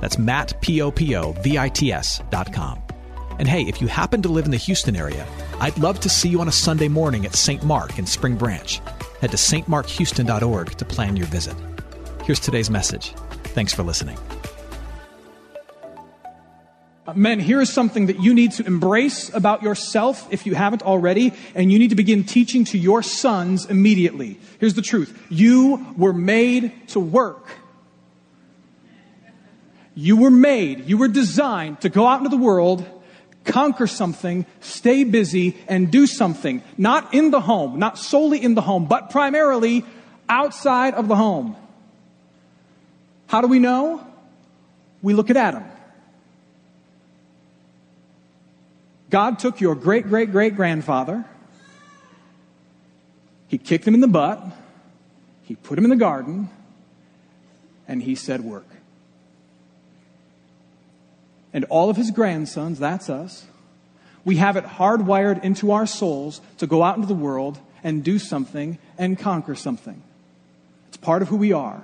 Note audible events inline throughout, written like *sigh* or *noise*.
That's Matt, P-O-P-O-V-I-T-S dot com. And hey, if you happen to live in the Houston area, I'd love to see you on a Sunday morning at St. Mark in Spring Branch. Head to stmarkhouston.org to plan your visit. Here's today's message. Thanks for listening. Men, here is something that you need to embrace about yourself if you haven't already, and you need to begin teaching to your sons immediately. Here's the truth you were made to work. You were made, you were designed to go out into the world, conquer something, stay busy, and do something. Not in the home, not solely in the home, but primarily outside of the home. How do we know? We look at Adam. God took your great great great grandfather, he kicked him in the butt, he put him in the garden, and he said, Work and all of his grandsons, that's us, we have it hardwired into our souls to go out into the world and do something and conquer something. It's part of who we are.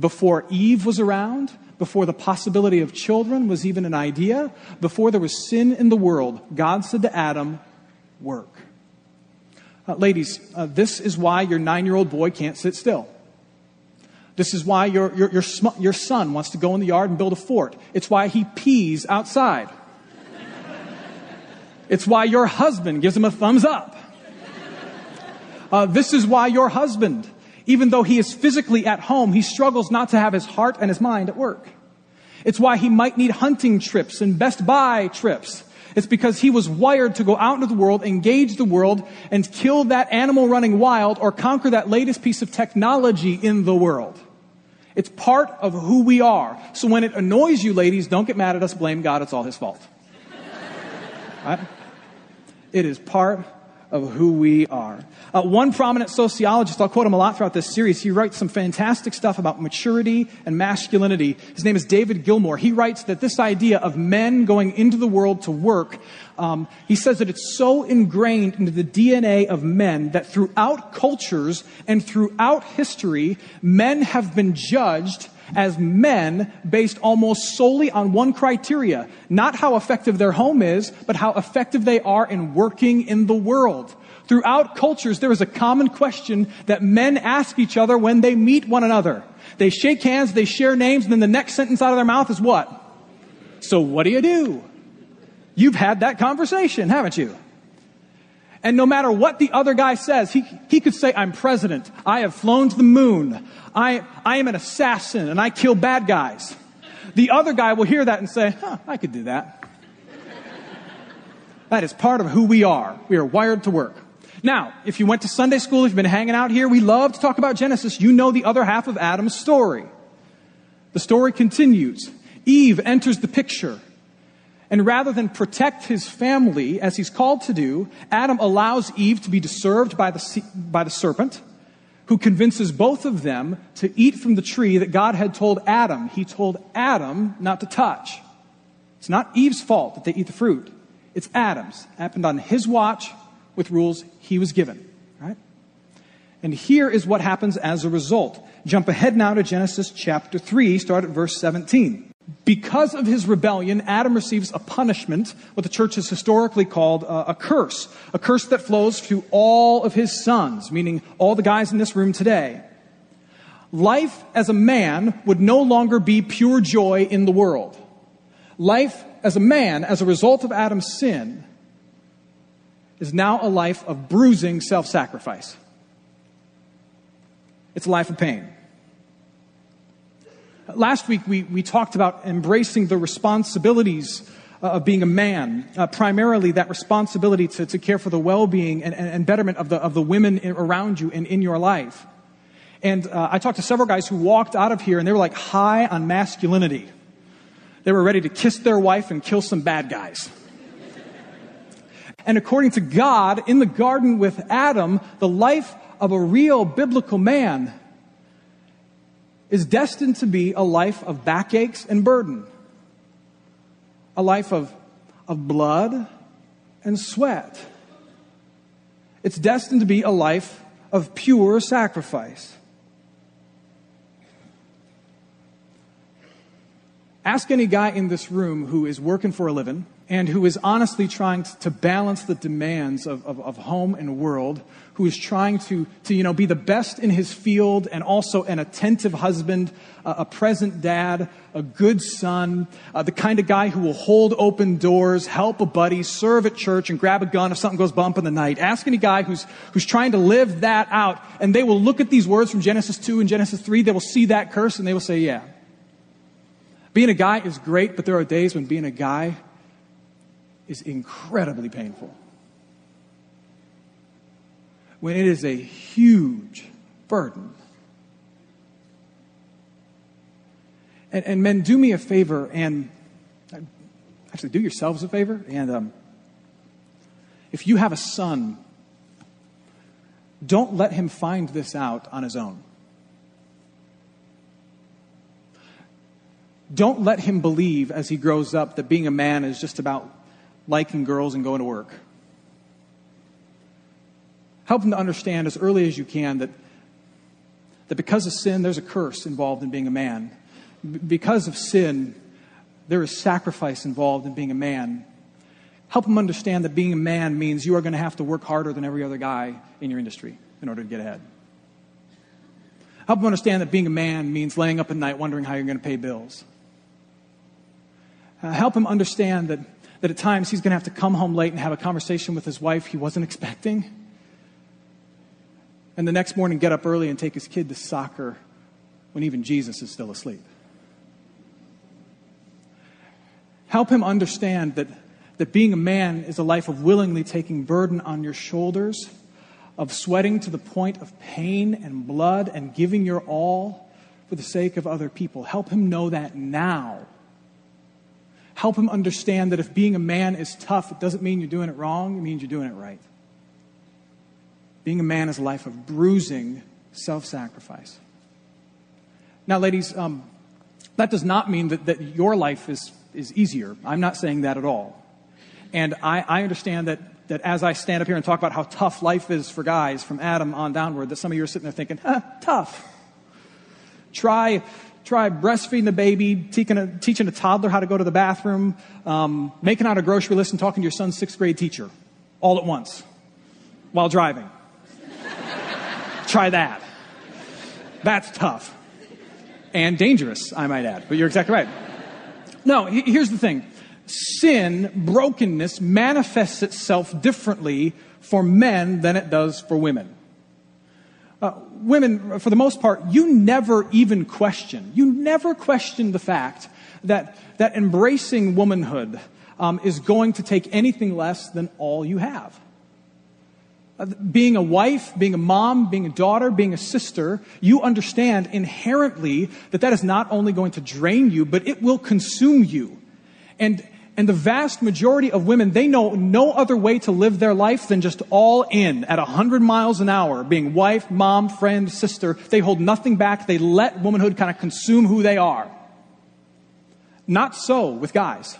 Before Eve was around, before the possibility of children was even an idea, before there was sin in the world, God said to Adam, Work. Uh, ladies, uh, this is why your nine year old boy can't sit still. This is why your, your, your, your son wants to go in the yard and build a fort. It's why he pees outside. It's why your husband gives him a thumbs up. Uh, this is why your husband, even though he is physically at home, he struggles not to have his heart and his mind at work. It's why he might need hunting trips and Best Buy trips. It's because he was wired to go out into the world, engage the world, and kill that animal running wild or conquer that latest piece of technology in the world. It's part of who we are. So when it annoys you, ladies, don't get mad at us, blame God, it's all his fault. *laughs* right? It is part of who we are. Uh, one prominent sociologist, I'll quote him a lot throughout this series, he writes some fantastic stuff about maturity and masculinity. His name is David Gilmore. He writes that this idea of men going into the world to work, um, he says that it's so ingrained into the DNA of men that throughout cultures and throughout history, men have been judged as men based almost solely on one criteria. Not how effective their home is, but how effective they are in working in the world. Throughout cultures, there is a common question that men ask each other when they meet one another. They shake hands, they share names, and then the next sentence out of their mouth is what? So what do you do? You've had that conversation, haven't you? And no matter what the other guy says, he, he could say, I'm president. I have flown to the moon. I, I am an assassin and I kill bad guys. The other guy will hear that and say, huh, I could do that. *laughs* that is part of who we are. We are wired to work. Now, if you went to Sunday school, if you've been hanging out here, we love to talk about Genesis. You know the other half of Adam's story. The story continues. Eve enters the picture. And rather than protect his family, as he's called to do, Adam allows Eve to be disturbed by the, by the serpent, who convinces both of them to eat from the tree that God had told Adam. He told Adam not to touch. It's not Eve's fault that they eat the fruit. It's Adam's. It happened on his watch with rules he was given. Right? And here is what happens as a result. Jump ahead now to Genesis chapter 3, start at verse 17. Because of his rebellion, Adam receives a punishment, what the church has historically called uh, a curse. A curse that flows to all of his sons, meaning all the guys in this room today. Life as a man would no longer be pure joy in the world. Life as a man, as a result of Adam's sin, is now a life of bruising self sacrifice. It's a life of pain. Last week, we, we talked about embracing the responsibilities uh, of being a man, uh, primarily that responsibility to, to care for the well being and, and, betterment of the, of the women around you and in your life. And uh, I talked to several guys who walked out of here and they were like high on masculinity. They were ready to kiss their wife and kill some bad guys. And according to God, in the garden with Adam, the life of a real biblical man is destined to be a life of backaches and burden, a life of, of blood and sweat. It's destined to be a life of pure sacrifice. Ask any guy in this room who is working for a living and who is honestly trying to balance the demands of, of, of, home and world, who is trying to, to you know, be the best in his field and also an attentive husband, uh, a present dad, a good son, uh, the kind of guy who will hold open doors, help a buddy, serve at church, and grab a gun if something goes bump in the night. Ask any guy who's, who's trying to live that out, and they will look at these words from Genesis 2 and Genesis 3, they will see that curse, and they will say, yeah, being a guy is great, but there are days when being a guy is incredibly painful. When it is a huge burden. And, and men, do me a favor and actually do yourselves a favor. And um, if you have a son, don't let him find this out on his own. Don't let him believe as he grows up that being a man is just about liking girls and going to work. Help him to understand as early as you can that, that because of sin, there's a curse involved in being a man. Because of sin, there is sacrifice involved in being a man. Help him understand that being a man means you are going to have to work harder than every other guy in your industry in order to get ahead. Help him understand that being a man means laying up at night wondering how you're going to pay bills. Uh, help him understand that, that at times he's going to have to come home late and have a conversation with his wife he wasn't expecting. And the next morning, get up early and take his kid to soccer when even Jesus is still asleep. Help him understand that, that being a man is a life of willingly taking burden on your shoulders, of sweating to the point of pain and blood and giving your all for the sake of other people. Help him know that now Help him understand that if being a man is tough, it doesn't mean you're doing it wrong, it means you're doing it right. Being a man is a life of bruising self sacrifice. Now, ladies, um, that does not mean that, that your life is, is easier. I'm not saying that at all. And I, I understand that, that as I stand up here and talk about how tough life is for guys from Adam on downward, that some of you are sitting there thinking, huh, tough. Try try breastfeeding the baby, teaching a, teaching a toddler how to go to the bathroom, um, making out a grocery list, and talking to your son's sixth grade teacher all at once while driving. *laughs* try that. That's tough. And dangerous, I might add. But you're exactly right. No, here's the thing sin, brokenness, manifests itself differently for men than it does for women. Uh, women, for the most part, you never even question, you never question the fact that, that embracing womanhood um, is going to take anything less than all you have. Uh, being a wife, being a mom, being a daughter, being a sister, you understand inherently that that is not only going to drain you, but it will consume you. And, and the vast majority of women, they know no other way to live their life than just all in at 100 miles an hour, being wife, mom, friend, sister. They hold nothing back. They let womanhood kind of consume who they are. Not so with guys.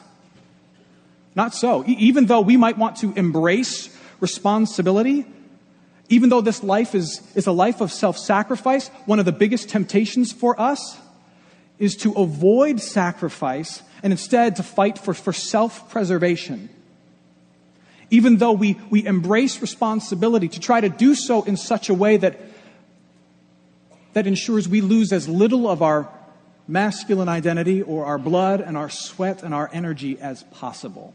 Not so. E- even though we might want to embrace responsibility, even though this life is, is a life of self sacrifice, one of the biggest temptations for us is to avoid sacrifice and instead to fight for, for self preservation. Even though we, we embrace responsibility, to try to do so in such a way that, that ensures we lose as little of our masculine identity or our blood and our sweat and our energy as possible.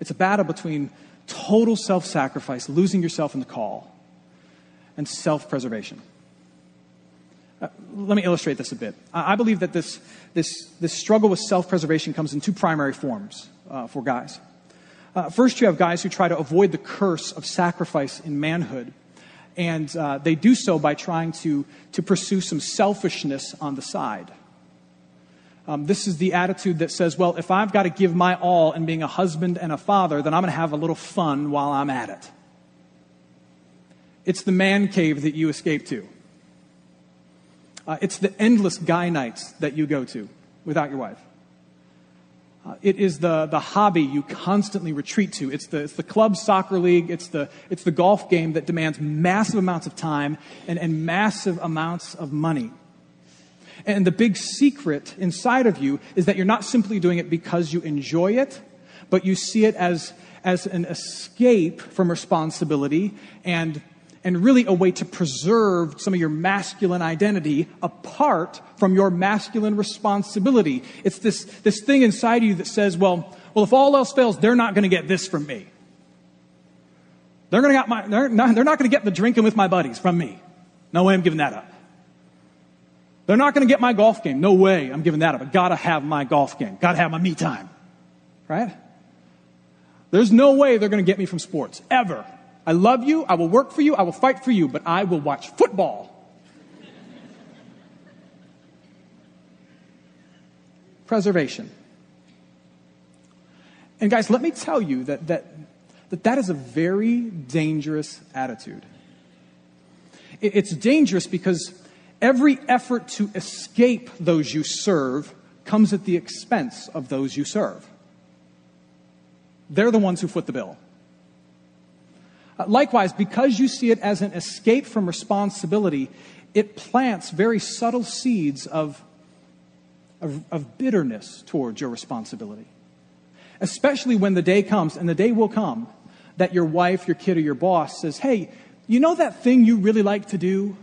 It's a battle between total self sacrifice, losing yourself in the call, and self preservation. Uh, let me illustrate this a bit. I, believe that this, this, this struggle with self preservation comes in two primary forms uh, for guys. Uh, first, you have guys who try to avoid the curse of sacrifice in manhood. And uh, they do so by trying to, to pursue some selfishness on the side. Um, this is the attitude that says, well, if I've got to give my all in being a husband and a father, then I'm going to have a little fun while I'm at it. It's the man cave that you escape to. Uh, it's the endless guy nights that you go to without your wife. Uh, it is the, the hobby you constantly retreat to. It's the, it's the club soccer league. It's the, it's the golf game that demands massive amounts of time and, and massive amounts of money. And the big secret inside of you is that you're not simply doing it because you enjoy it, but you see it as, as an escape from responsibility and, and really a way to preserve some of your masculine identity apart from your masculine responsibility. It's this, this thing inside of you that says, well, well, if all else fails, they're not going to get this from me. They're, gonna get my, they're not, they're not going to get the drinking with my buddies from me. No way I'm giving that up. They're not going to get my golf game. No way I'm giving that up. I got to have my golf game. Got to have my me time. Right? There's no way they're going to get me from sports. Ever. I love you. I will work for you. I will fight for you, but I will watch football. Preservation. And guys, let me tell you that that, that, that is a very dangerous attitude. It, it's dangerous because Every effort to escape those you serve comes at the expense of those you serve. They're the ones who foot the bill. Uh, likewise, because you see it as an escape from responsibility, it plants very subtle seeds of, of, of bitterness towards your responsibility. Especially when the day comes, and the day will come, that your wife, your kid, or your boss says, Hey, you know that thing you really like to do?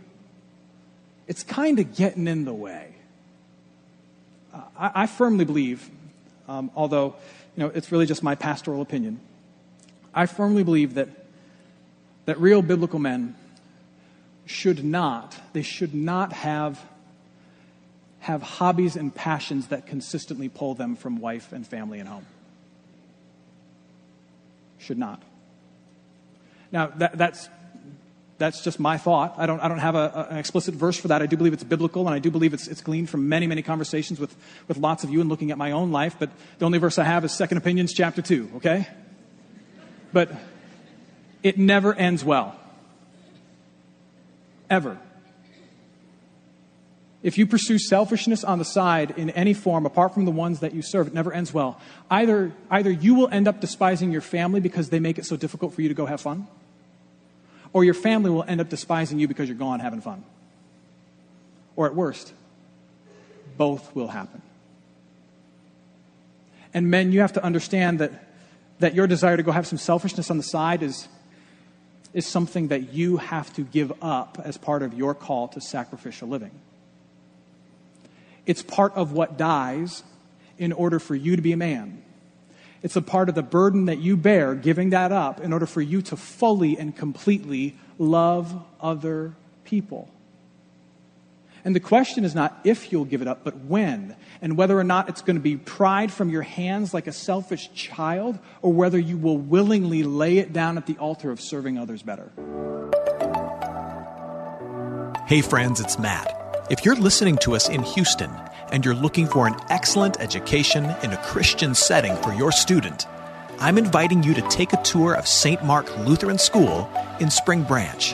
it's kind of getting in the way. Uh, I, I, firmly believe, um, although you know it's really just my pastoral opinion, I firmly believe that that real biblical men should not they should not have have hobbies and passions that consistently pull them from wife and family and home. Should not. Now, that, that's that's just my thought. I don't, I don't have a, a, an explicit verse for that. I do believe it's biblical, and I do believe it's, it's gleaned from many, many conversations with, with lots of you and looking at my own life. But the only verse I have is Second Opinions, chapter 2, okay? But it never ends well. Ever. If you pursue selfishness on the side in any form, apart from the ones that you serve, it never ends well. Either, either you will end up despising your family because they make it so difficult for you to go have fun or your family will end up despising you because you're gone having fun. Or at worst, both will happen. And men, you have to understand that, that your desire to go have some selfishness on the side is, is something that you have to give up as part of your call to sacrificial living. It's part of what dies in order for you to be a man. It's a part of the burden that you bear, giving that up in order for you to fully and completely love other people. And the question is not if you'll give it up, but when. And whether or not it's going to be pried from your hands like a selfish child, or whether you will willingly lay it down at the altar of serving others better. Hey, friends, it's Matt. If you're listening to us in Houston, and you're looking for an excellent education in a Christian setting for your student, I'm inviting you to take a tour of St. Mark Lutheran School in Spring Branch.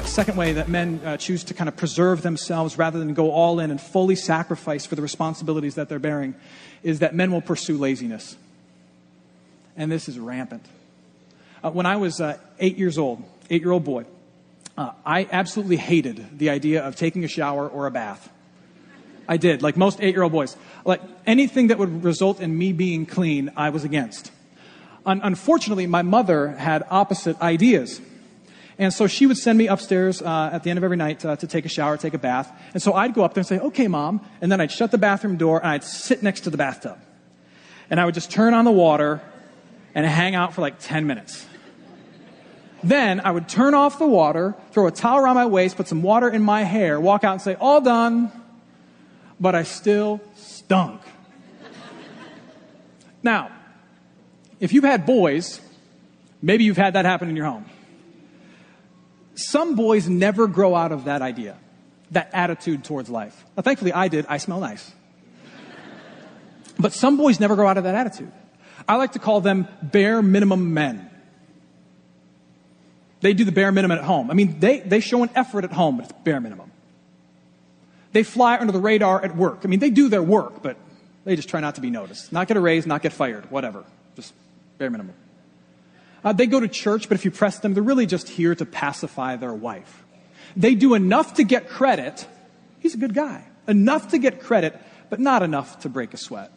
A second way that men uh, choose to kind of preserve themselves rather than go all in and fully sacrifice for the responsibilities that they're bearing is that men will pursue laziness. And this is rampant. Uh, when I was uh, eight years old, eight year old boy, uh, I absolutely hated the idea of taking a shower or a bath. I did, like most eight year old boys. Like anything that would result in me being clean, I was against. Un- unfortunately, my mother had opposite ideas. And so she would send me upstairs uh, at the end of every night uh, to take a shower, take a bath. And so I'd go up there and say, okay, mom. And then I'd shut the bathroom door and I'd sit next to the bathtub. And I would just turn on the water and hang out for like 10 minutes. Then I would turn off the water, throw a towel around my waist, put some water in my hair, walk out and say, all done. But I still stunk. now, if you've had boys, maybe you've had that happen in your home. Some boys never grow out of that idea, that attitude towards life. Now, thankfully, I did. I smell nice. But some boys never grow out of that attitude. I like to call them bare minimum men. They do the bare minimum at home. I mean, they, they show an effort at home, but it's bare minimum. They fly under the radar at work. I mean, they do their work, but they just try not to be noticed. Not get a raise, not get fired, whatever. Just bare minimum. Uh, they go to church, but if you press them, they're really just here to pacify their wife. They do enough to get credit. He's a good guy. Enough to get credit, but not enough to break a sweat.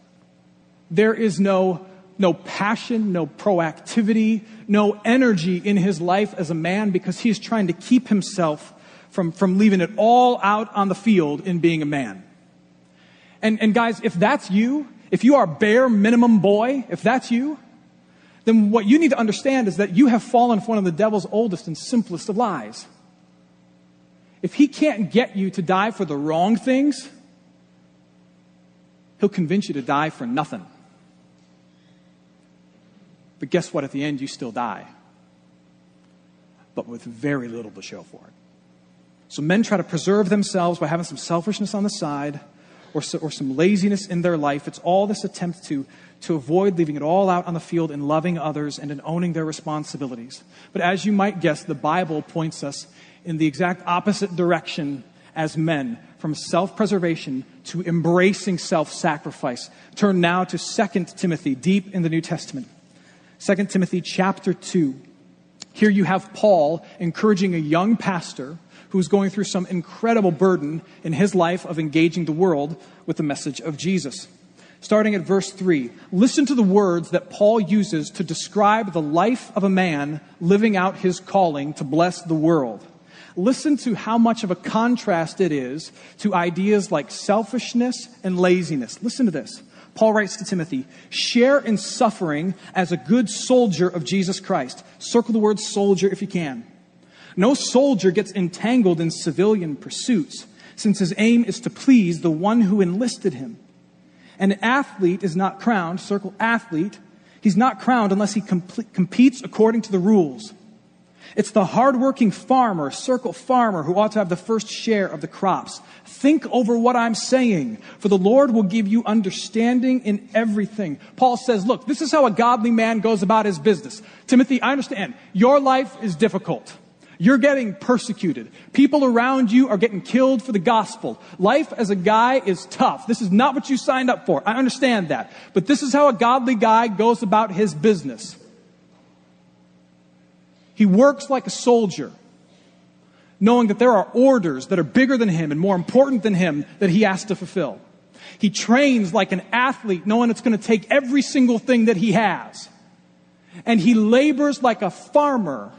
There is no no passion, no proactivity, no energy in his life as a man because he's trying to keep himself from, from leaving it all out on the field in being a man. And, and guys, if that's you, if you are bare minimum boy, if that's you, then what you need to understand is that you have fallen for one of the devil's oldest and simplest of lies. If he can't get you to die for the wrong things, he'll convince you to die for nothing. But guess what? At the end, you still die, but with very little to show for it. So men try to preserve themselves by having some selfishness on the side or, or some laziness in their life. It's all this attempt to, to avoid leaving it all out on the field in loving others and in owning their responsibilities. But as you might guess, the Bible points us in the exact opposite direction as men from self preservation to embracing self sacrifice. Turn now to 2 Timothy, deep in the New Testament. 2 Timothy chapter 2. Here you have Paul encouraging a young pastor who's going through some incredible burden in his life of engaging the world with the message of Jesus. Starting at verse 3, listen to the words that Paul uses to describe the life of a man living out his calling to bless the world. Listen to how much of a contrast it is to ideas like selfishness and laziness. Listen to this. Paul writes to Timothy, share in suffering as a good soldier of Jesus Christ. Circle the word soldier if you can. No soldier gets entangled in civilian pursuits, since his aim is to please the one who enlisted him. An athlete is not crowned, circle athlete, he's not crowned unless he competes according to the rules. It's the hardworking farmer, circle farmer, who ought to have the first share of the crops. Think over what I'm saying, for the Lord will give you understanding in everything. Paul says, look, this is how a godly man goes about his business. Timothy, I understand. Your life is difficult. You're getting persecuted. People around you are getting killed for the gospel. Life as a guy is tough. This is not what you signed up for. I understand that. But this is how a godly guy goes about his business. He works like a soldier, knowing that there are orders that are bigger than him and more important than him that he has to fulfill. He trains like an athlete, knowing it's going to take every single thing that he has. And he labors like a farmer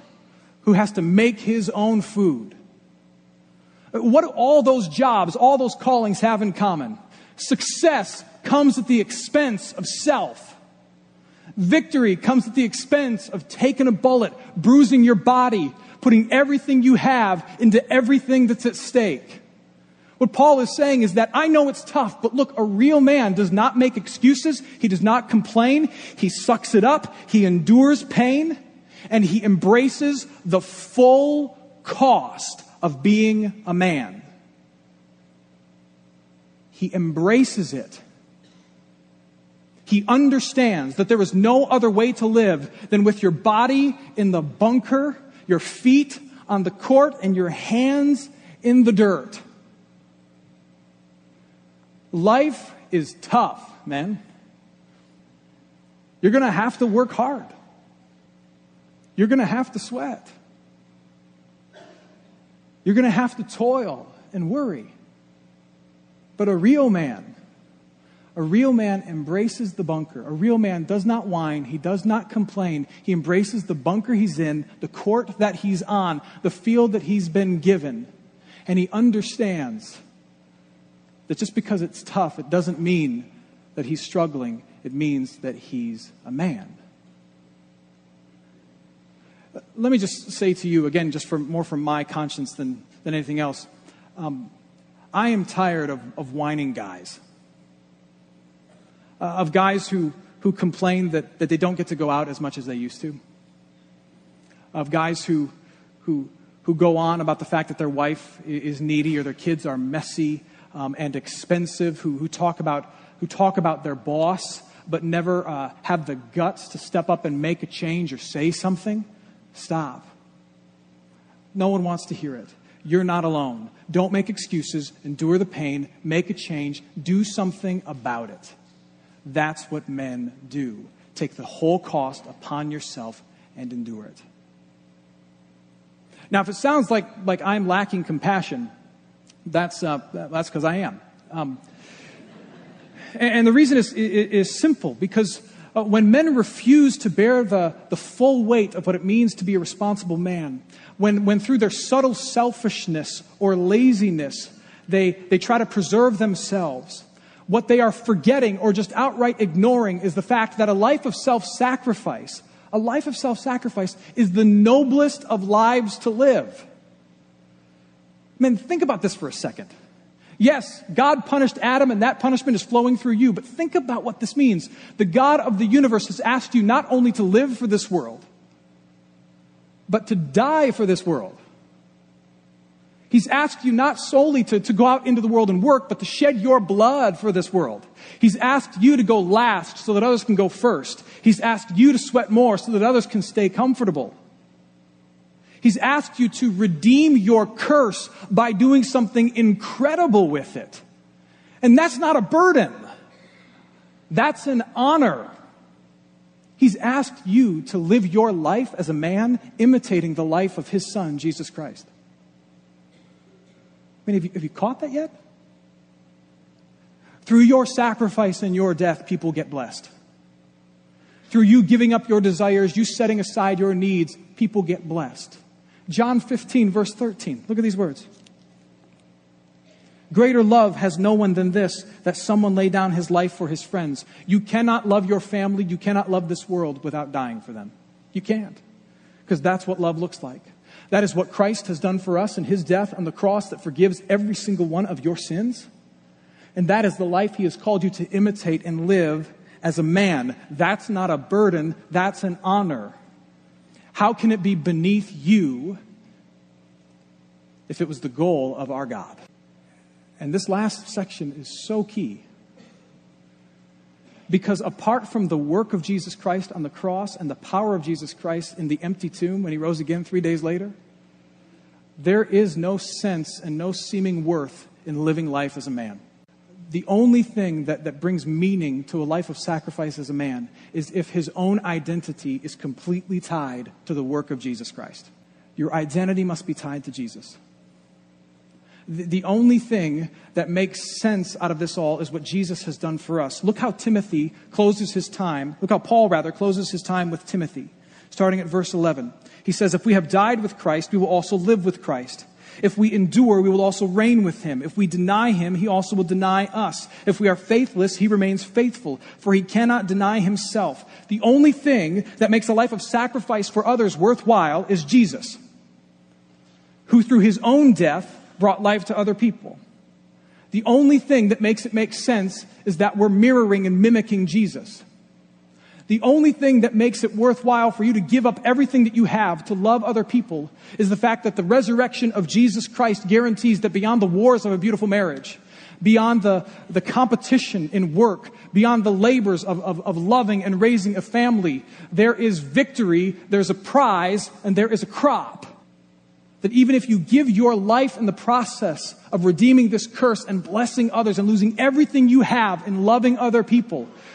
who has to make his own food. What do all those jobs, all those callings have in common? Success comes at the expense of self. Victory comes at the expense of taking a bullet, bruising your body, putting everything you have into everything that's at stake. What Paul is saying is that I know it's tough, but look, a real man does not make excuses. He does not complain. He sucks it up. He endures pain and he embraces the full cost of being a man. He embraces it he understands that there is no other way to live than with your body in the bunker, your feet on the court, and your hands in the dirt. Life is tough, man. You're going to have to work hard. You're going to have to sweat. You're going to have to toil and worry. But a real man a real man embraces the bunker. A real man does not whine. He does not complain. He embraces the bunker he's in, the court that he's on, the field that he's been given. And he understands that just because it's tough, it doesn't mean that he's struggling. It means that he's a man. Let me just say to you, again, just from, more from my conscience than, than anything else, um, I am tired of, of whining guys. Uh, of guys who, who complain that, that they don't get to go out as much as they used to. Of guys who, who, who go on about the fact that their wife is needy or their kids are messy um, and expensive, who, who, talk about, who talk about their boss but never uh, have the guts to step up and make a change or say something. Stop. No one wants to hear it. You're not alone. Don't make excuses, endure the pain, make a change, do something about it. That's what men do. Take the whole cost upon yourself and endure it. Now, if it sounds like, like I'm lacking compassion, that's uh, that's because I am. Um, and, and, the reason is, is, is simple because uh, when men refuse to bear the, the full weight of what it means to be a responsible man, when, when through their subtle selfishness or laziness they, they try to preserve themselves, what they are forgetting or just outright ignoring is the fact that a life of self sacrifice, a life of self sacrifice, is the noblest of lives to live. Men, think about this for a second. Yes, God punished Adam and that punishment is flowing through you, but think about what this means. The God of the universe has asked you not only to live for this world, but to die for this world. He's asked you not solely to, to go out into the world and work, but to shed your blood for this world. He's asked you to go last so that others can go first. He's asked you to sweat more so that others can stay comfortable. He's asked you to redeem your curse by doing something incredible with it. And that's not a burden. That's an honor. He's asked you to live your life as a man imitating the life of his son, Jesus Christ. I mean, have you, have you caught that yet? Through your sacrifice and your death, people get blessed. Through you giving up your desires, you setting aside your needs, people get blessed. John 15, verse 13. Look at these words. Greater love has no one than this, that someone lay down his life for his friends. You cannot love your family, you cannot love this world without dying for them. You can't. Because that's what love looks like. That is what Christ has done for us in his death on the cross that forgives every single one of your sins. And that is the life he has called you to imitate and live as a man. That's not a burden, that's an honor. How can it be beneath you if it was the goal of our God? And this last section is so key. Because apart from the work of Jesus Christ on the cross and the power of Jesus Christ in the empty tomb when he rose again three days later, there is no sense and no seeming worth in living life as a man. The only thing that, that brings meaning to a life of sacrifice as a man is if his own identity is completely tied to the work of Jesus Christ. Your identity must be tied to Jesus. The, the only thing that makes sense out of this all is what Jesus has done for us. Look how Timothy closes his time. Look how Paul, rather, closes his time with Timothy, starting at verse 11. He says, If we have died with Christ, we will also live with Christ. If we endure, we will also reign with him. If we deny him, he also will deny us. If we are faithless, he remains faithful, for he cannot deny himself. The only thing that makes a life of sacrifice for others worthwhile is Jesus, who through his own death brought life to other people. The only thing that makes it make sense is that we're mirroring and mimicking Jesus. The only thing that makes it worthwhile for you to give up everything that you have to love other people is the fact that the resurrection of Jesus Christ guarantees that beyond the wars of a beautiful marriage, beyond the, the competition in work, beyond the labors of, of, of loving and raising a family, there is victory, there's a prize, and there is a crop. That even if you give your life in the process of redeeming this curse and blessing others and losing everything you have in loving other people,